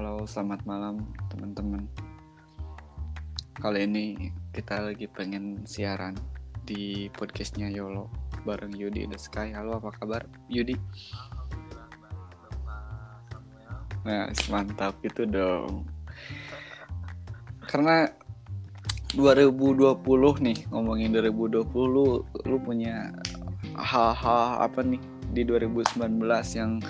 Halo, selamat malam teman-teman. Kali ini kita lagi pengen siaran di podcastnya Yolo bareng Yudi the Sky. Halo, apa kabar Yudi? Nah, mantap itu dong. Karena 2020 nih, ngomongin 2020, lu punya hal-hal apa nih di 2019 yang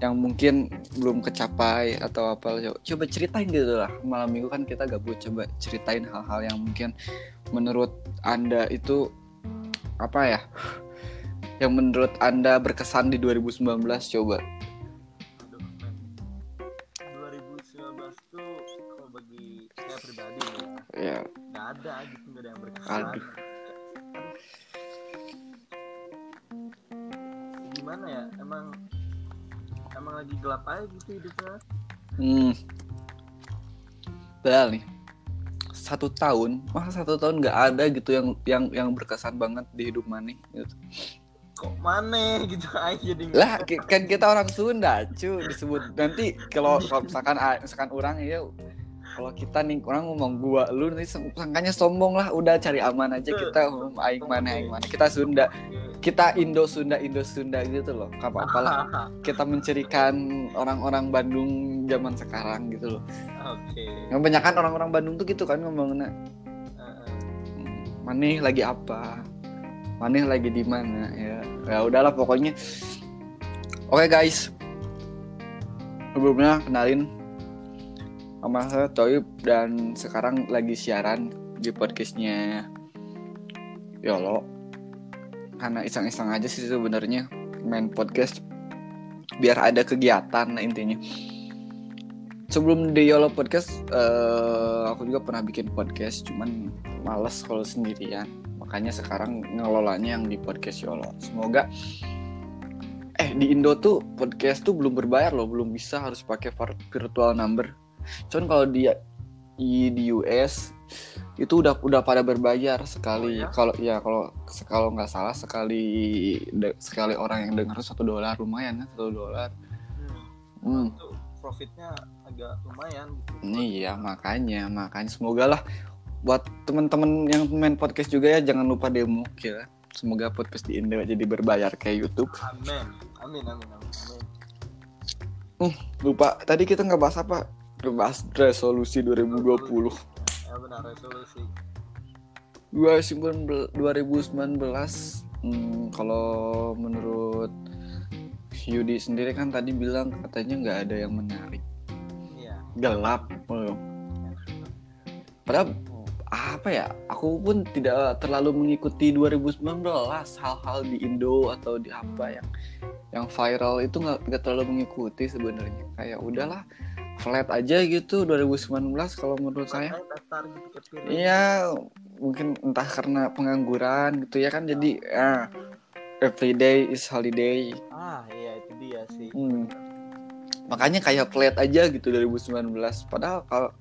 yang mungkin belum kecapai atau apa coba ceritain gitu lah malam minggu kan kita gabut coba ceritain hal-hal yang mungkin menurut anda itu apa ya yang menurut anda berkesan di 2019 coba Aduh, men. 2019 tuh kalau bagi saya pribadi ya ya nggak ada gitu nggak ada yang berkesan Aduh. gimana ya emang emang lagi gelap aja gitu hidupnya. Hmm. Padahal nih satu tahun masa satu tahun nggak ada gitu yang yang yang berkesan banget di hidup Mani gitu. kok mana gitu aja jadi lah kan kita orang Sunda cu disebut. Nanti kalau kalau misalkan ah, misalkan orang ya kalau kita nih orang ngomong gua lu nih sangkanya sombong lah. Udah cari aman aja kita ngomong aing mana aing mana. Kita Sunda. Kita Indo Sunda Indo Sunda gitu loh. Gak apa lah. Kita mencirikan orang-orang Bandung zaman sekarang gitu loh. Oke. Kebanyakan orang-orang Bandung tuh gitu kan ngomongnya. Maneh lagi apa? Maneh lagi di mana ya? Ya udahlah pokoknya. Oke guys. Sebelumnya kenalin saya Toib dan sekarang lagi siaran di podcastnya Yolo. Karena iseng-iseng aja sih sebenarnya main podcast biar ada kegiatan intinya. Sebelum di Yolo podcast, eh, aku juga pernah bikin podcast, cuman males kalau sendirian makanya sekarang ngelolanya yang di podcast Yolo semoga eh di Indo tuh podcast tuh belum berbayar loh belum bisa harus pakai vir- virtual number cuman kalau di di, US itu udah udah pada berbayar sekali Oh, ya? kalau ya kalau kalau nggak salah sekali de- sekali orang yang dengar satu dolar lumayan ya satu dolar Hmm. hmm. itu profitnya agak lumayan gitu Iya makanya makanya semoga lah buat teman-teman yang main podcast juga ya jangan lupa demo ya. Semoga podcast di Indo jadi berbayar kayak YouTube. amin amin amin amin amin Lupa tadi kita nggak bahas apa? Bahas resolusi 2020. ya benar resolusi 2019 2019 hmm, kalau menurut Yudi sendiri kan tadi bilang katanya nggak ada yang menarik, iya gelap. Oh. Padahal apa ya aku pun tidak terlalu mengikuti 2019 hal-hal di Indo atau di apa yang yang viral itu nggak terlalu mengikuti sebenarnya kayak udahlah flat aja gitu 2019 kalau menurut saya. gitu iya mungkin entah karena pengangguran gitu ya kan jadi ya everyday is holiday. Ah iya itu dia sih. Hmm. makanya kayak flat aja gitu 2019 padahal kalau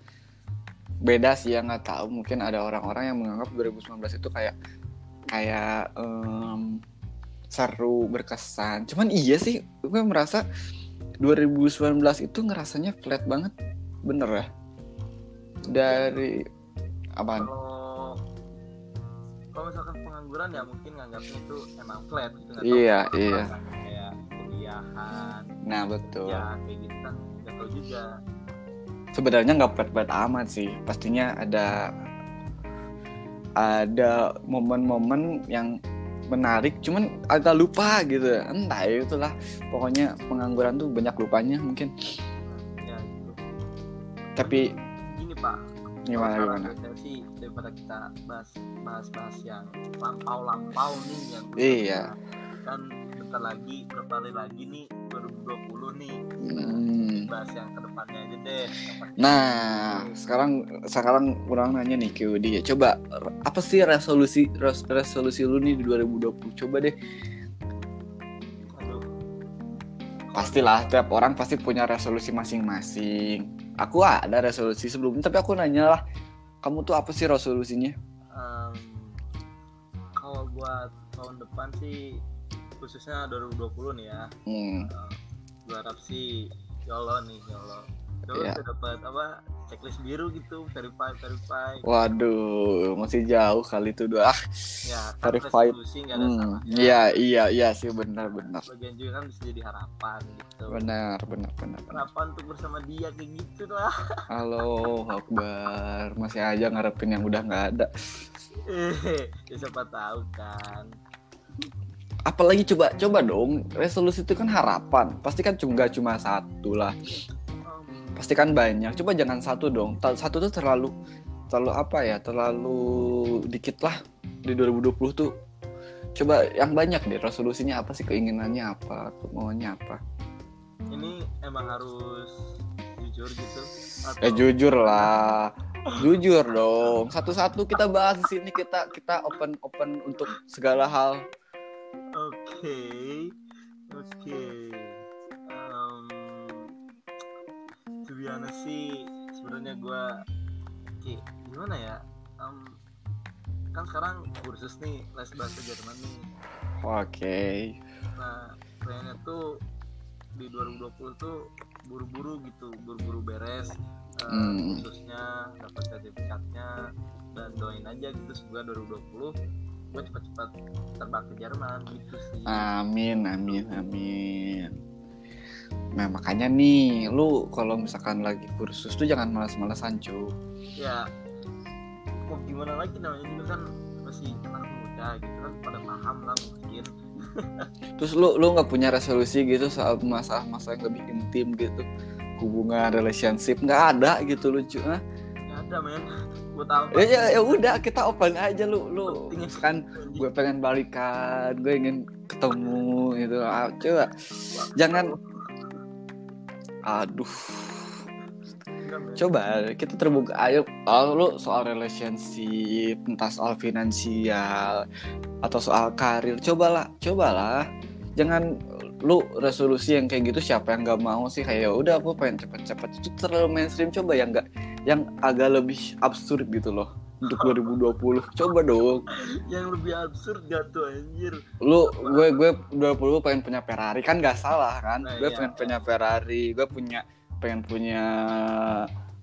beda sih ya nggak tahu. Mungkin ada orang-orang yang menganggap 2019 itu kayak kayak em, seru berkesan. Cuman iya sih gue merasa 2019 itu ngerasanya flat banget. Bener ya? Dari apaan? Kalau kalau misalkan pengangguran ya mungkin nganggapnya itu emang flat gitu nggak tahu Iya, apa, iya. kan, kayak kuliahan nah betul. ya kayak gitu kan nggak tahu juga. Sebenarnya nggak flat-flat amat sih. Pastinya ada ada momen-momen yang menarik cuman agak lupa gitu. Entah ya itulah. Pokoknya pengangguran tuh banyak lupanya mungkin. Ya gitu. Tapi gini pak. Gimana gimana? sih daripada kita bahas bahas bahas yang lampau lampau nih yang Iya. kan bentar lagi berapa hari lagi nih 2020 nih. Hmm. bahas yang ke depannya aja deh. Nah sekarang sekarang kurang nanya nih ke ya. Coba apa sih resolusi res- resolusi lu nih di 2020 coba deh. Aduh. Pastilah tiap orang pasti punya resolusi masing-masing. Aku ada resolusi sebelumnya tapi aku nanya lah. Kamu tuh apa sih resolusinya? Em, kalau buat tahun depan sih khususnya 2020 nih ya hmm. gue harap sih yolo nih yolo Coba Iya. bisa dapat apa checklist biru gitu verify verify Waduh, masih jauh kali itu dua. Ah, ya kan ada hmm, iya iya iya sih benar benar. bagian juga kan bisa jadi harapan gitu Benar benar benar. benar. harapan untuk bersama dia kayak gitu lah Halo Akbar, masih aja ngarepin yang udah nggak ada. eh ya siapa tahu kan Apalagi coba coba dong, resolusi itu kan harapan. Pasti kan cuma nggak cuma satu lah. Pasti kan banyak. Coba jangan satu dong. Satu tuh terlalu terlalu apa ya? Terlalu dikit lah di 2020 tuh. Coba yang banyak deh resolusinya apa sih keinginannya apa, maunya apa. ini emang harus jujur gitu atau Eh jujur lah. Jujur dong. Satu-satu kita bahas di sini kita kita open open untuk segala hal. Oke, oke. Um, to be honest sih, sebenarnya gue, oke, gimana ya? Um, kan sekarang kursus nih les bahasa Jerman nih. Oke. Nah, pengennya tuh di 2020 tuh buru-buru gitu, buru-buru beres uh, Hmm. kursusnya, dapat sertifikatnya, dan doain aja gitu semoga 2020 gue cepat-cepat terbang ke Jerman gitu sih. Amin, amin, amin. Nah makanya nih, lu kalau misalkan lagi kursus tuh jangan malas-malasan cu. ya mau gimana lagi namanya juga kan masih anak muda gitu kan pada paham lah mungkin Terus lu lu nggak punya resolusi gitu soal masalah-masalah yang lebih intim gitu, hubungan relationship nggak ada gitu lucu. Nah, nggak ada men ya, ya, ya udah kita open aja lu lu. Misalkan gue pengen balikan, gue ingin ketemu gitu. Ah, coba. Jangan. Aduh. Coba kita terbuka. Ayo kalau lu soal relationship entah soal finansial atau soal karir. Cobalah cobalah. Jangan lu resolusi yang kayak gitu siapa yang nggak mau sih? Kayak "Ya udah aku pengen cepet-cepet. Itu terlalu mainstream. Coba yang enggak yang agak lebih absurd gitu loh untuk 2020 coba dong. Yang lebih absurd gak tuh anjir? Lu gue gue 20 pengen punya Ferrari. Kan gak salah kan? Nah, gue iya. pengen punya Ferrari. Gue punya pengen punya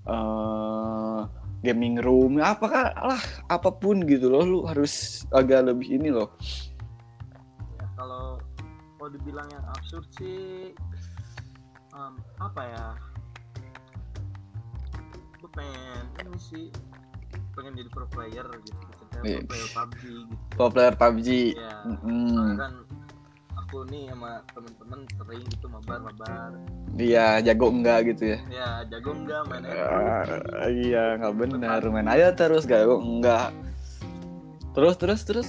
eh gaming room. Apakah lah apa pun gitu loh. Lu harus agak lebih ini loh. Ya kalau kalau dibilang yang absurd sih em, apa ya pengen ini sih pengen jadi pro player gitu ceritanya Iya. pro player PUBG gitu. Pro player PUBG. Ya soalnya kan aku nih sama temen-temen sering gitu mabar mabar dia jago enggak gitu ya? Ya jago enggak main Ah, iya nggak benar main aja terus jago enggak terus terus terus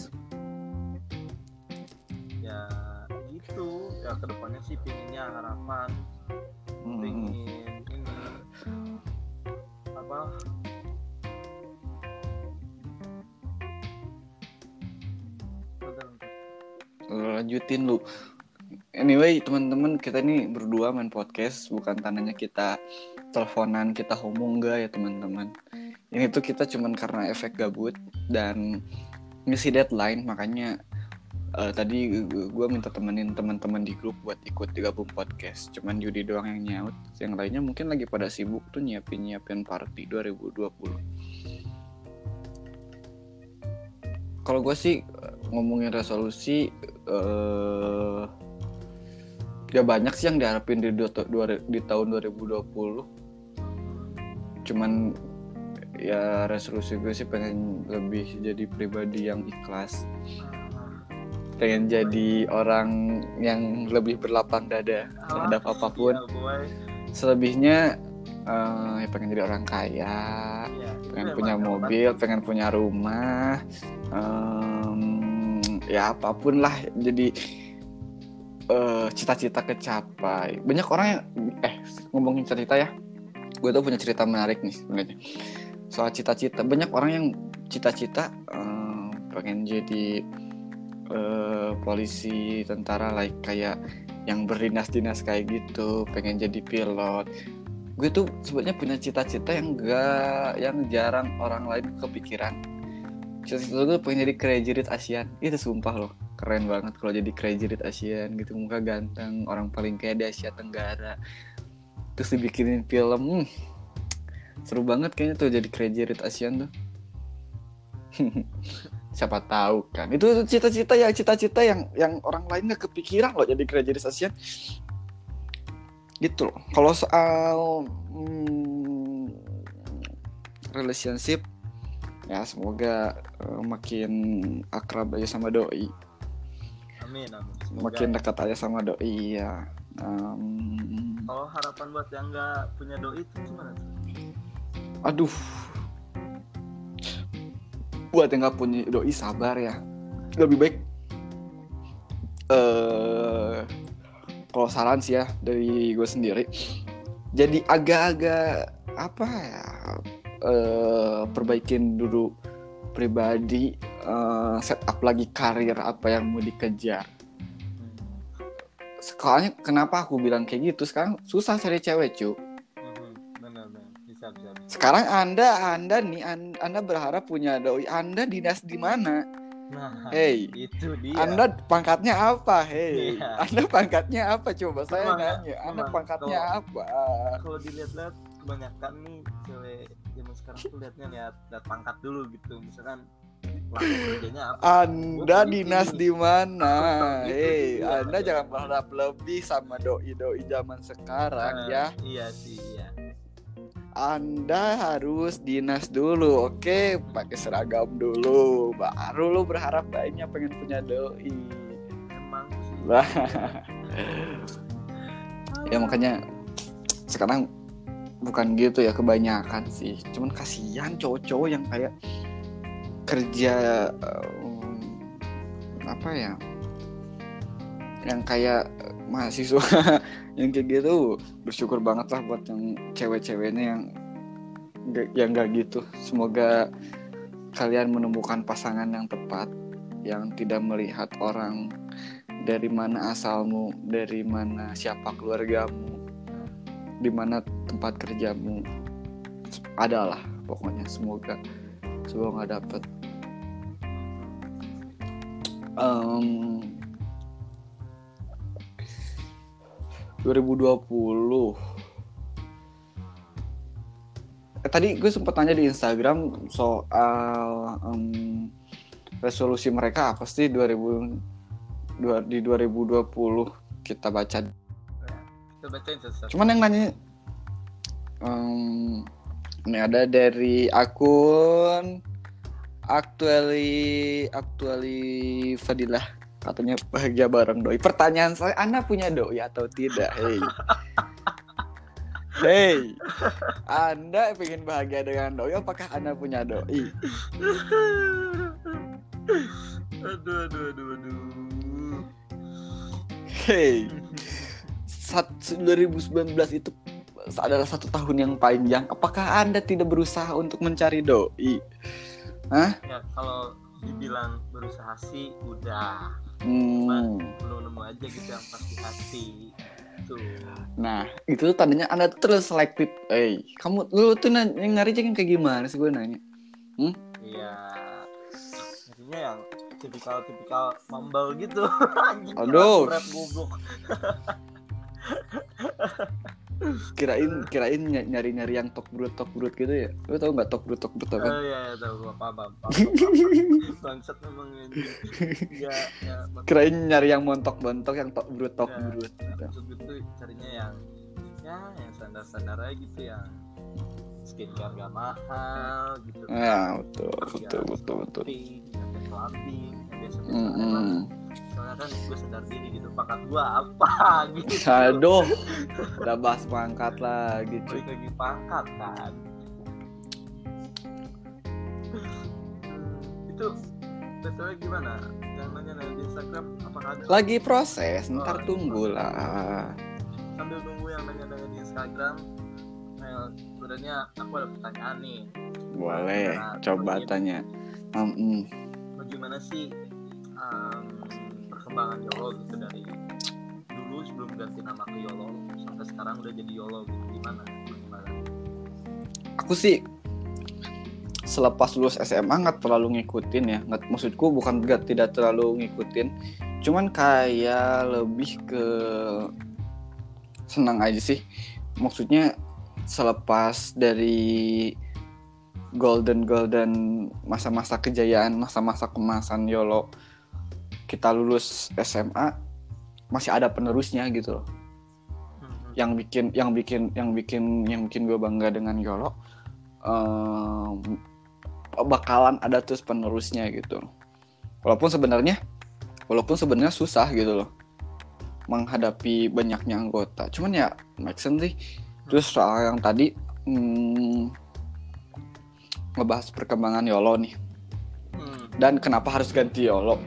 Lanjutin lu. Anyway teman-teman kita nih berdua main podcast. Bukan tandanya kita teleponan kita ngomong enggak ya teman-teman. Ini tuh kita cuman karena efek gabut dan ngisi deadline. Makanya eh, tadi gue minta temenin teman-teman di grup buat ikut gabung podcast. Cuman Yudi doang yang nyaut. Yang lainnya mungkin lagi pada sibuk tuh nyiapin nyiapin party 2020 kalau gue sih eh, ngomongin resolusi eh ya banyak sih yang diharapin di, dua, dua- di tahun 2020 cuman ya resolusi gue sih pengen lebih jadi pribadi yang ikhlas. Pengen jadi orang yang lebih berlapang dada terhadap Ah, apa pun. iya, selebihnya eh, ya pengen jadi orang kaya. Iya, pengen punya mobil, pengen punya rumah, em, ya apa pun lah. Jadi eh, cita-cita kecapai. Banyak orang yang eh ngomongin cita-cita ya, gue tuh punya cerita menarik nih sebenarnya soal cita-cita. Banyak orang yang cita-cita em, pengen jadi eh, polisi, tentara, like kayak yang berdinas-dinas kayak gitu, pengen jadi pilot gue tuh sebenarnya punya cita-cita yang enggak yang jarang orang lain kepikiran. Cita-cita gue pengen jadi crazy rich ASEAN itu sumpah loh keren banget kalau jadi crazy rich ASEAN gitu. Muka ganteng orang paling kaya di Asia Tenggara. Terus dibikinin film hmm, seru banget kayaknya tuh jadi Crazy Rich Asian tuh. Siapa tahu kan. Itu cita-cita ya cita-cita yang yang orang lain nggak kepikiran loh jadi Crazy Rich Asian gitu loh. Kalau soal hmm, relationship ya semoga eh, makin akrab aja sama doi. Amin amin. Semoga. Makin dekat aja sama doi ya. Em, kalau harapan buat yang nggak punya doi itu gimana aduh. Buat yang nggak punya doi sabar ya. Lebih baik eh kalau saran sih ya dari gue sendiri. Jadi agak-agak apa ya eh perbaikin dulu pribadi eh, setup lagi karir apa yang mau dikejar. Soalnya kenapa aku bilang kayak gitu? Sekarang susah cari cewek cu. Mhm, benar benar. Bisa bisa bisa. sekarang anda anda nih an- anda berharap punya doi. Anda dinas di mana nah Hey, itu dia. Anda pangkatnya apa? Hei Iya. anda pangkatnya apa? Coba saya nanya anda pangkatnya Kalau- apa? kalau dilihat-lihat kebanyakan nih cewek zaman sekarang tuh liatnya lihat lihat pangkat dulu gitu. Misalkan apa? Anda polisi dinas di mana? Hei anda jangan berharap lebih sama doi doi zaman sekarang Nah, ya. iya sih iya Anda harus dinas dulu, oke? Pakai seragam dulu, baru lo berharap lainnya pengen punya doi. emang sih Lah. ya makanya sekarang bukan gitu ya kebanyakan sih. Cuman kasihan cowok-cowok yang kayak kerja em, apa ya? Yang kayak mahasiswa yang kayak gitu bersyukur banget lah buat yang cewek-ceweknya yang nggak- yang gak gitu. Semoga kalian menemukan pasangan yang tepat yang tidak melihat orang dari mana asalmu, dari mana siapa keluargamu, di mana tempat kerjamu. Adalah pokoknya semoga semoga nggak dapet. Em, 2020 Eh, tadi gue sempat tanya di Instagram soal em, resolusi mereka apa sih 2000 dua- di 2020 kita baca. Kita bacain satu cuman yang nanya em, ini ada dari akun actually actually Fadilah katanya bahagia bareng doi. Pertanyaan saya anda punya doi atau tidak? Hei hei anda pengen bahagia dengan doi apakah anda punya doi? Aduh aduh aduh aduh. Hei sat- 2019 itu adalah satu tahun yang panjang. Apakah anda tidak berusaha untuk mencari doi? Ya kalau dibilang berusaha sih udah Hmm. belum nemu aja gitu yang pasti hati tuh Nah, itu tuh tandanya Anda terlalu selektif. Eh, kamu lu tuh nanya, nyari cewek kayak gimana sih gue nanya? iya jadinya yang tipikal tipikal mambal gitu Aduh. rap goblok Kirain kirain ny- nyari-nyari yang tok brut tok brut gitu ya. Lu tau nggak tok brut tok brut apa? Oh iya, iya, tahu gua paham, paham. Bangsat memang ini. Ya, ya, Kirain nyari yang montok-montok yang tok brut tok Ya. brut. gitu. maksud gue tuh carinya yang ya yang standar-standar aja gitu yang skincare gak mahal gitu. Ya, betul, betul, ya, betul, betul. sampai clubbing, yang biasa-biasa Mm emang -mm. soalnya kan gue sadar diri gitu pangkat gue apa gitu. Aduh, udah bahas pangkat lagi cuy. Lagi pangkat kan. Hmm, itu betulnya gimana? Yang nanya di Instagram apakah ada Lagi proses, ntar Oh, tunggulah. sambil nunggu yang nanya-nanya di Instagram nah, sebenarnya aku ada pertanyaan nih Boleh, Nah, coba tanya. -mm. bagaimana sih um, perkembangan YOLO gitu dari dulu sebelum ganti nama ke YOLO sampai sekarang udah jadi YOLO gitu gimana? Gimana? aku sih selepas lulus SMA nggak terlalu ngikutin ya nggak maksudku bukan nggak tidak terlalu ngikutin cuman kayak lebih ke senang aja sih maksudnya selepas dari golden golden masa-masa kejayaan masa-masa kemasan YOLO kita lulus SMA masih ada penerusnya gitu loh. Hmm, yang bikin yang bikin yang bikin yang bikin gue bangga dengan Yolo em, bakalan ada terus penerusnya gitu. Walaupun sebenarnya walaupun sebenarnya susah gitu loh menghadapi banyaknya anggota. Cuman ya make sense sih. Terus soal yang tadi hmm, ngebahas perkembangan Yolo nih. Hmm. dan kenapa harus ganti YOLO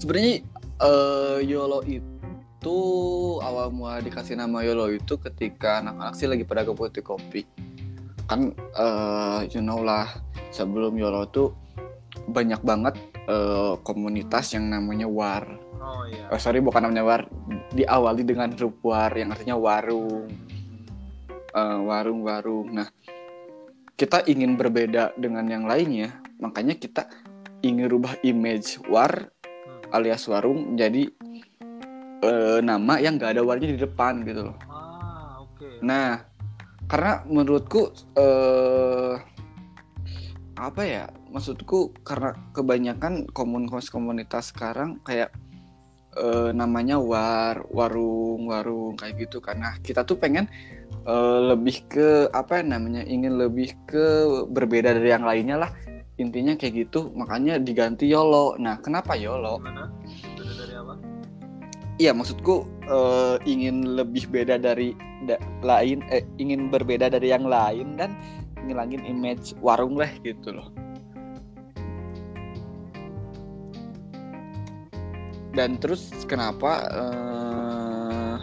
sebenarnya eh, YOLO itu awal mula dikasih nama YOLO itu ketika anak-anak sih lagi pada putih kopi kan eh, you know lah sebelum YOLO tuh banyak banget eh, komunitas yang namanya war oh iya oh, sorry bukan namanya war diawali dengan grup war yang artinya warung eh, warung-warung. Nah, kita ingin berbeda dengan yang lainnya, makanya kita ingin rubah image war. Alias warung jadi eh, nama yang gak ada warnya di depan gitu loh. ah oke Nah, karena menurutku eh apa ya? Maksudku karena kebanyakan komunitas-komunitas sekarang kayak eh, namanya war, warung, warung kayak gitu karena kita tuh pengen eh, lebih ke apa ya namanya? ingin lebih ke berbeda dari yang lainnya lah. Intinya kayak gitu, makanya diganti YOLO. Nah, kenapa YOLO? gimana beda dari apa Iya maksudku eh, ingin lebih beda dari da- lain, eh, ingin berbeda dari yang lain dan ngilangin image warung lah gitu loh. Dan terus kenapa eh,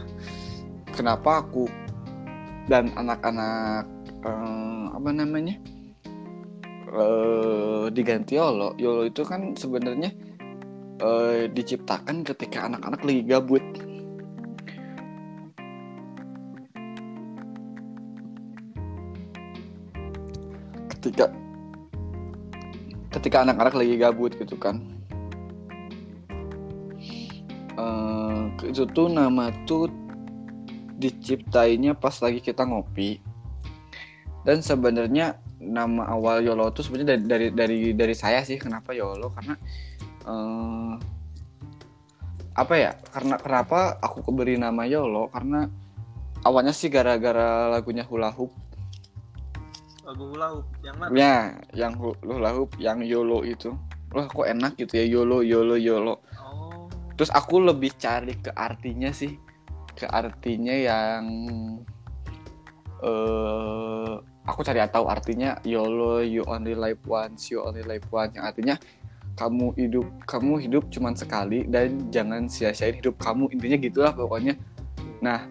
kenapa aku dan anak-anak eh, apa namanya eh, diganti Yolo? Yolo itu kan sebenarnya eh, diciptakan ketika anak-anak lagi gabut. Ketika ketika anak-anak lagi gabut gitu kan. Eh, itu tuh nama tuh diciptainya pas lagi kita ngopi. Dan sebenarnya nama awal Yolo tuh sebenarnya dari, dari dari dari saya sih kenapa Yolo? Karena eh apa ya karena kenapa aku keberi nama Yolo? Karena awalnya sih gara-gara lagunya Hula Hoop. Lagu hula hoop yang mana? Ya yang hu- Hula Hoop yang Yolo itu. Wah kok enak gitu ya Yolo Yolo Yolo. Oh. Terus aku lebih cari ke artinya sih ke artinya yang eh aku cari tahu artinya YOLO you only live once you only live once. Yang artinya kamu hidup kamu hidup cuman sekali dan jangan sia-siain hidup kamu. Intinya gitulah pokoknya. Nah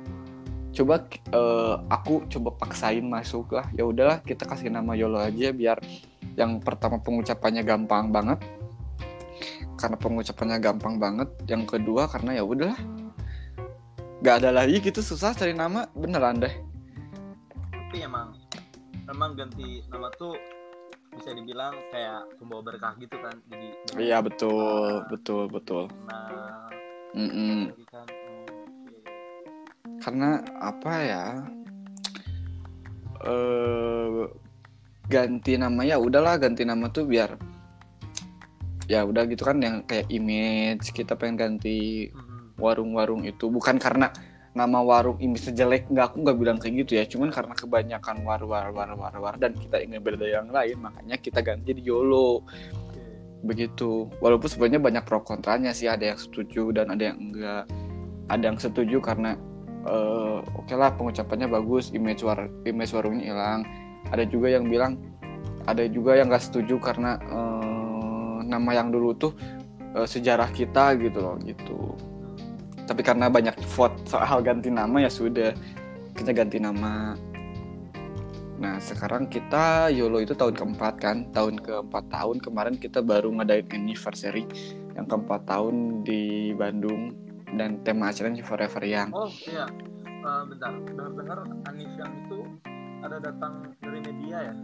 coba eh, aku coba paksain masuk lah. Ya udahlah kita kasih nama YOLO aja biar yang pertama pengucapannya gampang banget. Karena pengucapannya gampang banget. Yang kedua karena ya udahlah. Nggak ada lagi gitu susah cari nama. Beneran deh. Tapi emang emang ganti nama tuh bisa dibilang kayak pembawa berkah gitu kan jadi iya betul betul betul nah Mm-mm. lagi kan oke. karena apa ya eh ganti nama ya udahlah ganti nama tuh biar ya udah gitu kan yang kayak image kita pengen ganti Mhm. warung-warung itu bukan karena nama warung ini sejelek nggak aku nggak bilang kayak gitu ya. Cuman karena kebanyakan war war war war war dan kita ingin beda yang lain makanya kita ganti jadi YOLO. Begitu. Walaupun sebenarnya banyak pro kontranya sih ada yang setuju dan ada yang enggak ada yang setuju karena eh, oke lah pengucapannya bagus image war image warungnya hilang. Ada juga yang bilang ada juga yang nggak setuju karena eh, nama yang dulu tuh eh, sejarah kita gitu loh gitu tapi karena banyak vote soal ganti nama ya sudah. Kita ganti nama. Nah sekarang kita YOLO itu tahun keempat kan? Tahun keempat tahun kemarin kita baru ngadain anniversary yang keempat tahun di Bandung. Dan tema acaranya Forever Young. Oh iya. Eh, bentar. Dengar-dengar Anis yang itu ada datang dari media ya?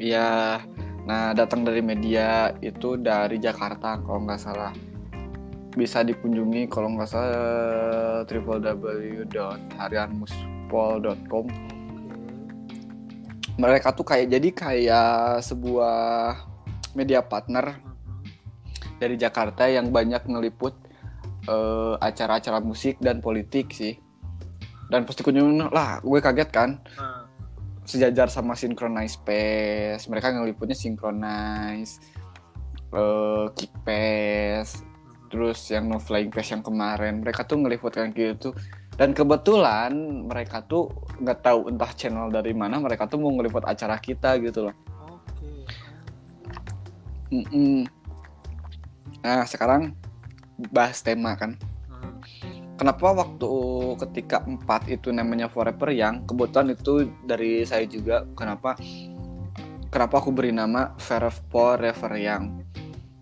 Iya, nah datang dari media itu dari Jakarta kalau nggak salah. Bisa dikunjungi kalau nggak salah www.harianmuspol.com mereka tuh kayak jadi kayak sebuah media partner dari Jakarta yang banyak ngeliput eh, acara-acara musik dan politik sih. Dan pasti kunjungin lah gue kaget kan? Nah, sejajar sama Synchronize Pass. Mereka ngeliputnya Synchronize eh Kick Pass terus yang No Flying Pass yang kemarin mereka tuh ngeliput kayak gitu. Dan kebetulan mereka tuh nggak tahu entah channel dari mana mereka tuh mau ngeliput acara kita gitu loh. Oke. Mm-mm. nah sekarang bahas tema kan. Hmm. kenapa waktu ketika empat itu namanya Forever Young kebetulan itu dari saya juga kenapa kenapa aku beri nama Forever Young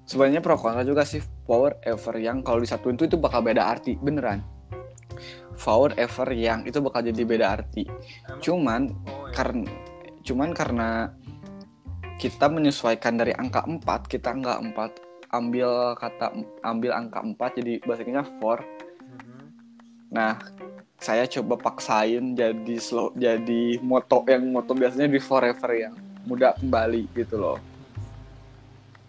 sebenarnya pro kontra juga sih Forever Young kalau disatuin itu itu bakal beda arti beneran Forever Young itu bakal jadi beda arti cuman oh, ya. karena cuman karena kita menyesuaikan dari angka 4 kita nggak 4 ambil kata ambil angka 4 jadi bahasa Inggrisnya for Mhm. Nah, saya coba paksain jadi slow, jadi moto yang moto biasanya di forever yang mudah kembali gitu loh.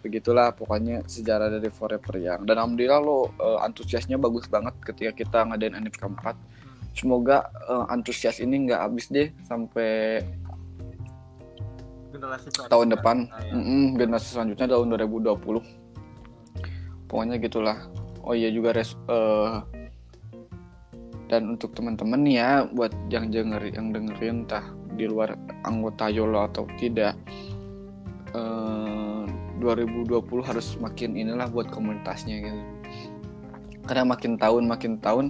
Begitulah pokoknya sejarah dari forever yang. Dan alhamdulillah lo eh, antusiasnya bagus banget ketika kita ngadain anip keempat. Semoga eh, antusias ini nggak habis deh sampai generasi tahun depan. Ah, ya. Mm-mm, generasi selanjutnya tahun 2020. Pokoknya gitulah. Oh iya juga res eh, dan untuk teman-teman ya buat yang denger yang dengerin entah di luar anggota YOLO atau tidak eh, 2020 harus makin inilah buat komunitasnya gitu. Karena makin tahun makin tahun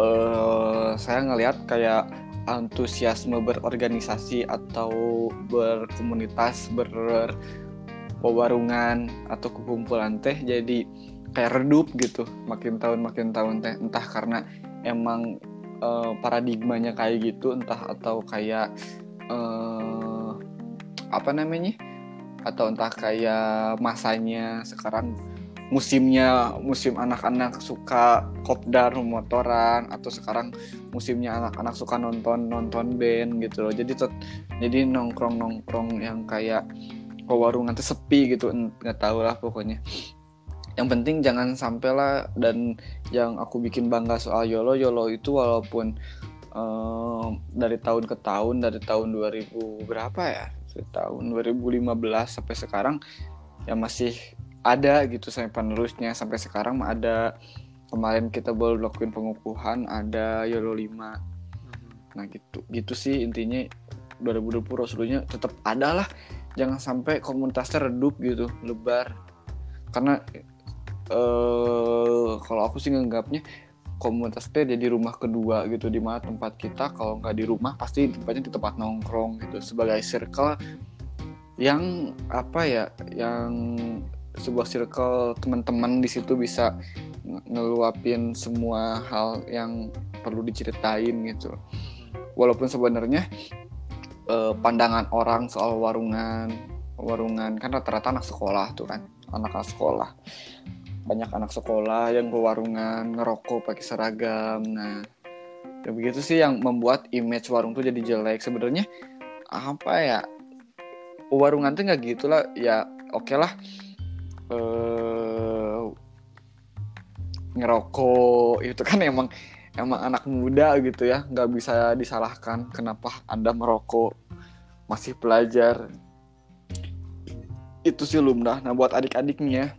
eh saya ngelihat kayak antusiasme berorganisasi atau berkomunitas berwarungan atau kumpulan teh jadi kayak redup gitu. Makin tahun makin tahun teh. Entah karena emang eh, paradigmanya kayak gitu entah atau kayak eh, apa namanya atau entah kayak masanya sekarang musimnya musim anak-anak suka kopdar motoran atau sekarang musimnya anak-anak suka nonton nonton band gitu loh. Jadi tot- jadi nongkrong nongkrong yang kayak ke warungan tuh sepi gitu nggak tahu lah pokoknya. Yang penting jangan sampai lah dan yang aku bikin bangga soal YOLO YOLO itu walaupun eh, dari tahun ke tahun dari tahun 2000 berapa ya dari tahun 2015 sampai sekarang ya masih ada gitu sampai penerusnya. Sampai sekarang ada. Kemarin kita baru lakuin pengukuhan ada YOLO 5 Mhm. nah gitu. Gitu sih intinya 2020 Rasulullah tetap ada lah. Jangan sampai komunitasnya redup gitu lebar. Karena eh kalau aku sih nganggapnya komunitas teh jadi rumah kedua gitu di mana tempat kita kalau nggak di rumah pasti tempatnya di tempat nongkrong gitu sebagai circle yang apa ya yang sebuah circle teman-teman di situ bisa nge- ngeluapin semua hal yang perlu diceritain gitu. Walaupun sebenarnya eh, pandangan orang soal warungan warungan kan rata-rata anak sekolah tuh kan anak-anak sekolah banyak anak sekolah yang ke warungan ngerokok pakai seragam. Nah ya begitu sih yang membuat image warung tuh jadi jelek. Sebenarnya apa ya? Warungan tuh nggak gitulah ya oke lah. Eh ngerokok itu kan emang emang anak muda gitu ya. Nggak bisa disalahkan kenapa anda merokok. Masih pelajar. Itu sih lumrah. Nah buat adik-adiknya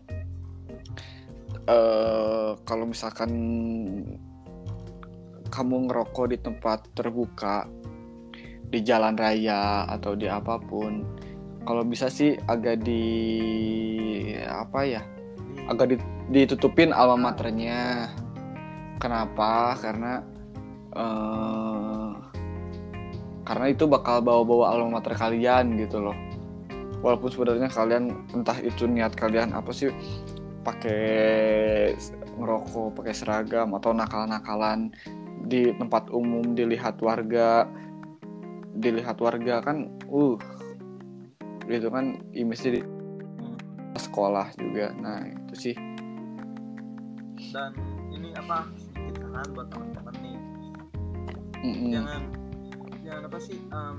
eh kalau misalkan kamu ngerokok di tempat terbuka di jalan raya atau di apa pun kalau bisa sih agak di apa ya agak di- ditutupin alma maternya. Kenapa? Karena eh karena itu bakal bawa-bawa alma mater kalian gitu loh. Walaupun sebenarnya kalian entah itu niat kalian apa sih pakai ngerokok pakai seragam atau nakal-nakalan di tempat umum dilihat warga dilihat warga kan uh gitu kan image di sekolah juga. Nah itu sih. Dan ini apa sedikit saran buat teman-teman nih. Mm-mm. jangan jangan apa sih em,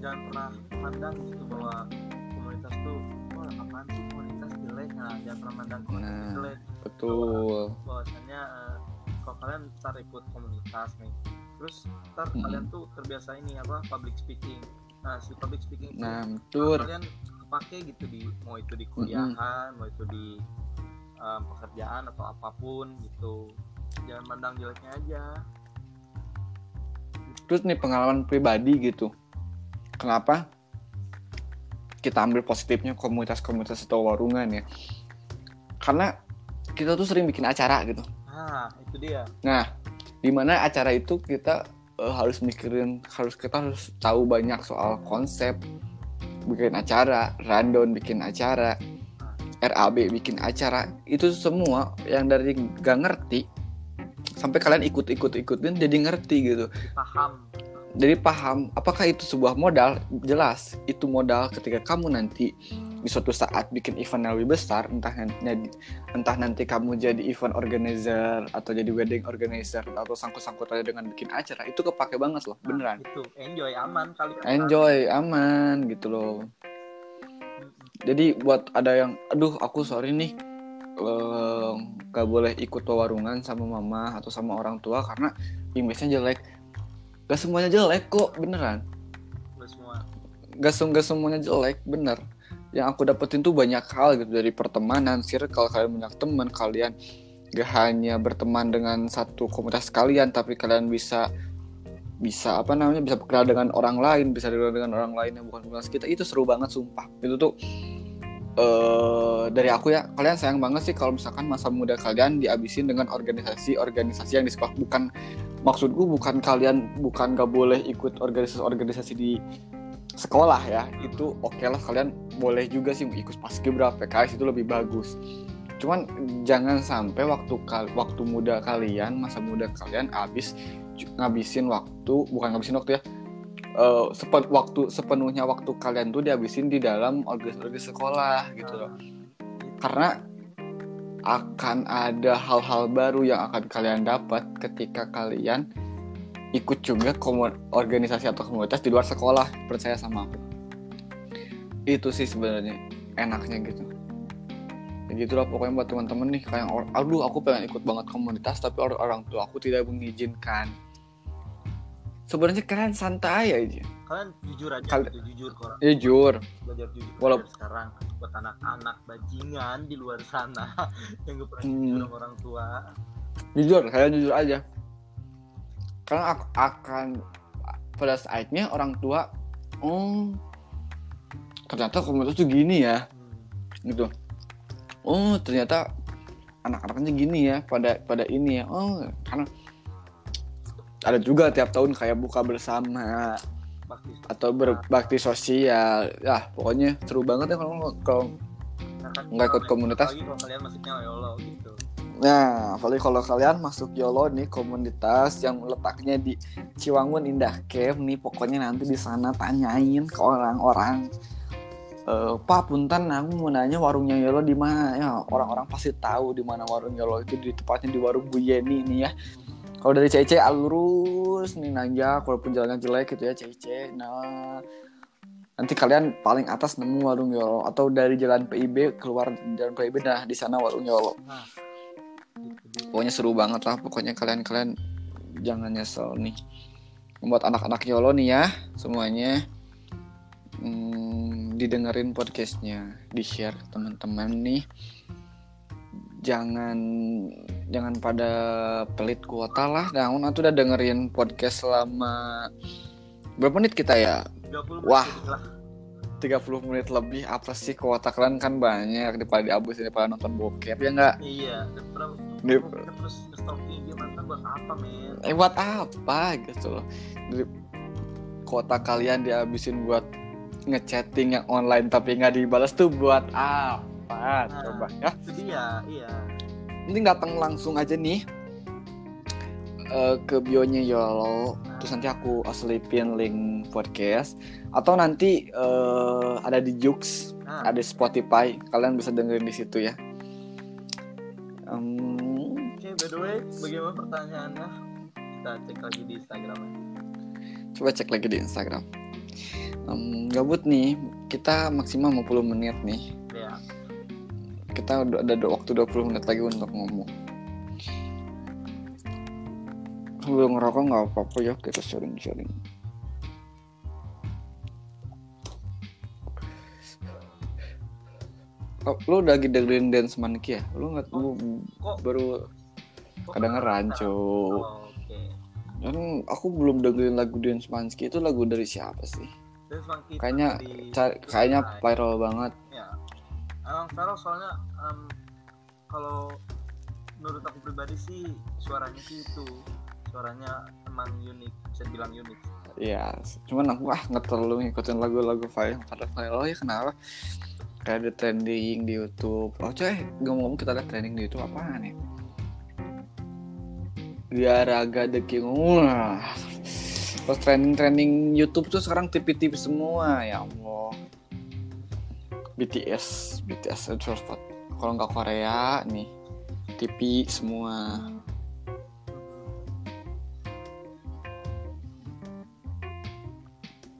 jangan pernah pandang gitu bahwa komunitas tuh wah apaan sih jelek nah jangan pernah pandang komunitas Nah. jelek betul. bahwasanya eh, kalau kalian ntar ikut komunitas nih terus ntar Mm-mm. kalian tuh terbiasa ini apa public speaking. Nah si public speaking itu nah betul. kalian kepake gitu di mau itu di kuliahan mau itu di em, pekerjaan atau apa pun gitu. Jangan pandang jeleknya aja. Terus nih pengalaman pribadi gitu. Kenapa kita ambil positifnya komunitas-komunitas atau warungan ya. Karena kita tuh sering bikin acara gitu. Nah itu dia. Nah di mana acara itu kita eh, harus mikirin harus kita harus tahu banyak soal konsep bikin acara rundown bikin acara RAB bikin acara. Itu semua yang dari gak ngerti sampai kalian ikut-ikut ikutin jadi ngerti gitu. Paham jadi paham apakah itu sebuah modal? Jelas itu modal ketika kamu nanti di suatu saat bikin event yang lebih besar entah nanti entah nanti kamu jadi event organizer atau jadi wedding organizer atau sangkut-sangkutannya dengan bikin acara itu kepake banget loh Nah, beneran. itu. Enjoy aman kali enjoy aman gitu loh. Jadi buat ada yang aduh aku sorry nih eh, gak boleh ikut pewarungan sama mama atau sama orang tua karena image-nya jelek gak semuanya jelek kok beneran. Udah semua. Gak, gak semuanya jelek bener. Yang aku dapetin tuh banyak hal gitu dari pertemanan circle kalian banyak teman kalian gak hanya berteman dengan satu komunitas kalian tapi kalian bisa bisa apa namanya bisa kenal dengan orang lain bisa kenal dengan orang lain yang bukan komunitas kita. Itu seru banget sumpah. Itu tuh eh dari aku ya kalian sayang banget sih kalau misalkan masa muda kalian dihabisin dengan organisasi-organisasi yang di sekolah bukan maksudku bukan kalian bukan gak boleh ikut organisasi-organisasi di sekolah ya. Itu oke lah kalian boleh juga sih ikut paskibra PKS itu lebih bagus. Cuman jangan sampai waktu kal waktu muda kalian masa muda kalian habis ngabisin waktu bukan ngabisin waktu ya eh, sepen- waktu sepenuhnya waktu kalian tuh dihabisin di dalam organisasi sekolah gitu loh. Karena akan ada hal-hal baru yang akan kalian dapat ketika kalian ikut juga organisasi atau komunitas di luar sekolah percaya sama aku. Itu sih sebenarnya enaknya gitu. Ya gitu lah pokoknya buat teman-teman nih kayak aduh aku pengen ikut banget komunitas tapi orang orang tua aku tidak mengizinkan sebenarnya kalian santai aja. Kalian jujur aja Kal- gitu, jujur ya jujur. Belajar jujur. Walau- dari sekarang buat anak-anak bajingan di luar sana yang gak pernah Hmm. jujur sama orang tua. Jujur kalian jujur aja. Karena aku akan pada saatnya orang tua oh ternyata komunitas tuh gini ya. Hmm. gitu. Oh ternyata anak-anaknya gini ya pada pada ini ya. Oh karena ada juga tiap tahun kayak buka bersama bakti atau berbakti sosial ya pokoknya seru banget ya kalau kalau Nah, kan nggak ikut komunitas. kalau kalian masuknya YOLO gitu Nah, apalagi kalau kalian masuk YOLO nih komunitas yang letaknya di Ciwangun Indah Camp nih, pokoknya nanti di sana tanyain ke orang-orang. Eh, Pak Punten, aku mau nanya warungnya YOLO di mana? Ya, orang-orang pasti tahu di mana warung YOLO itu di tepatnya di warung Bu Yeni nih ya. Kalau dari CC lurus nih nanya, walaupun jalannya jelek gitu ya CC. Nah, nanti kalian paling atas nemu warung YOLO. Atau dari jalan PIB keluar jalan PIB nah di sana warung YOLO. Pokoknya seru banget lah. Pokoknya kalian-kalian jangan nyesel nih. Buat anak-anak YOLO nih ya semuanya. Hmm, didengerin podcastnya. Di share teman-teman nih. Jangan jangan pada pelit kuota lah. Nah aku udah dengerin podcast selama berapa menit kita ya? 30 Wah. menit lah. 30 menit lebih. Apa sih kuota kalian? Kan banyak daripada dihabisin daripada nonton bokep ya nggak? Iya daripada Di- terus stalking dia mantan buat apa men? Eh buat apa gitu loh. Dari kuota kalian dihabisin buat ngechatting yang online tapi nggak dibalas tuh buat apa? Nah. coba ya. itu dia iya ini datang langsung aja nih eh, ke bionya Yolo. Terus nanti aku selipin link podcast. Atau nanti eh, ada di Jux nah ada Spotify. Kalian bisa dengerin di situ ya. Em, kayak by the way bagaimana pertanyaannya? Kita cek lagi di Instagram coba cek lagi di Instagram. Um, gabut nih. Kita maksimal 50 menit nih. ya kita udah ada waktu 20 menit lagi untuk ngomong sebelum ngerokok nggak apa-apa ya kita sharing-sharing Oh, lu udah lagi dengerin dance monkey ya? Lu nggak lu kok baru kok kedengeran kenapa? cu. oh, oke Kan aku belum dengerin lagu dance monkey itu lagu dari siapa sih? dan Kayaknya kayaknya viral banget. Emang viral soalnya em, kalau menurut aku pribadi sih suaranya sih itu suaranya emang unik bisa bilang unik Iya, cuman aku ah nggak terlalu ngikutin lagu-lagu viral pada viral ya kenapa? Kayak ada trending di YouTube. Oh coy, ngomong-ngomong kita ada trending di YouTube apaan ya? Garaga The King. Pas trending-trending YouTube tuh sekarang tipe-tipe semua ya Allah. BTS, BTS spot. Kalau nggak Korea nih, TV semua.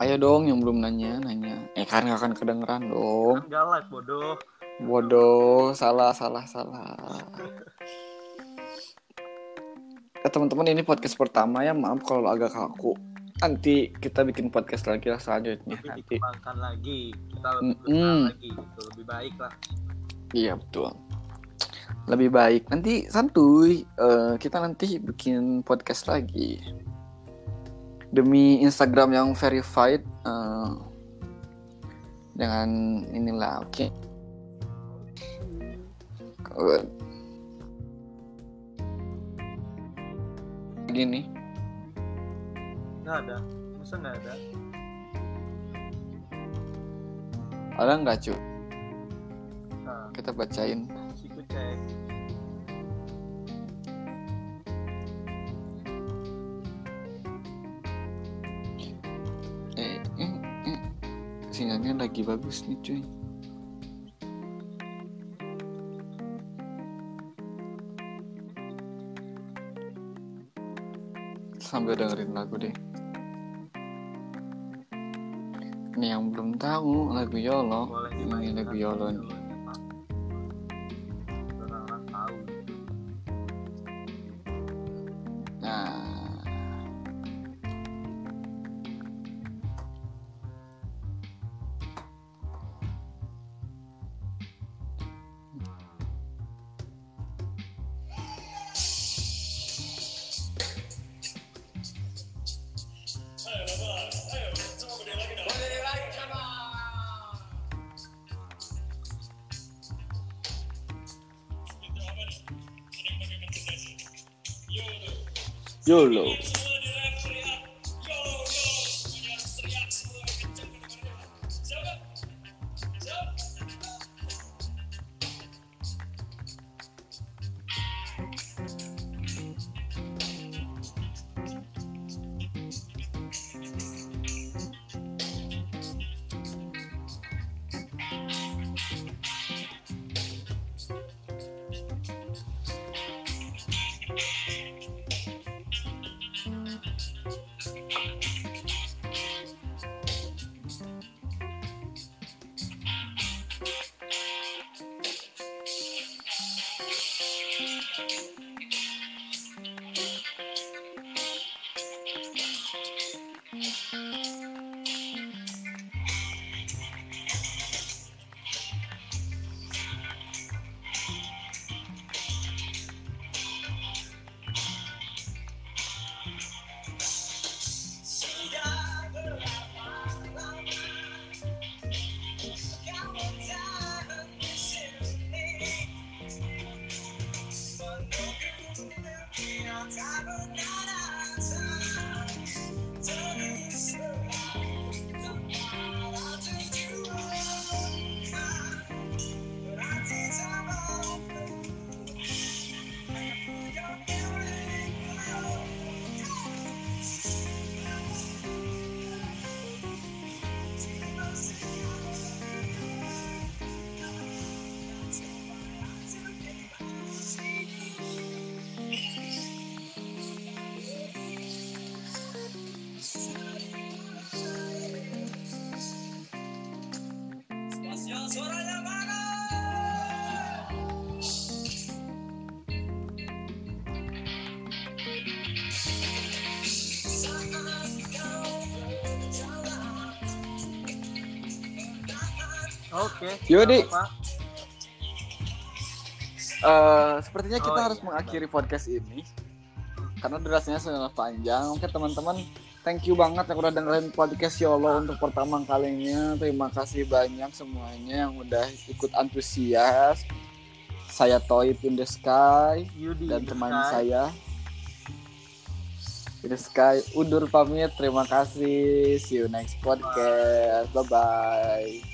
Ayo dong yang belum nanya, nanya. Eh kan nggak akan kedengeran dong. kan gak live bodoh Bodoh, salah, salah, salah. Eh, teman-teman ini podcast pertama ya, maaf kalau agak kaku. Nanti kita bikin podcast lagi lah selanjutnya lebih nanti. dikembangkan lagi kita lebih besar lagi gitu lebih baik lah Iya betul. Lebih baik nanti santuy. eh, kita nanti bikin podcast lagi demi Instagram yang verified. eh, dengan inilah, oke. Good. Gini, nggak ada masa nggak ada ada nggak cu? nah Kita bacain. siku cek Eh, eh, eh. Sinyalnya lagi bagus nih cuy. Sambil dengerin lagu deh. Ini yang belum tahu lagu Yolo. boleh Ini lagu Yolo nih. YOLO. Oke. Yudi. Eh, sepertinya kita Oh, harus iya, mengakhiri podcast ini karena durasinya sangat panjang. Oke teman-teman, thank you banget yang udah dengerin podcast Yolo untuk pertama kalinya. Terima kasih banyak semuanya yang udah ikut antusias. Saya Toy in the Sky Yudi dan teman sky. saya in the Sky undur pamit. Terima kasih. See you next podcast. Bye bye.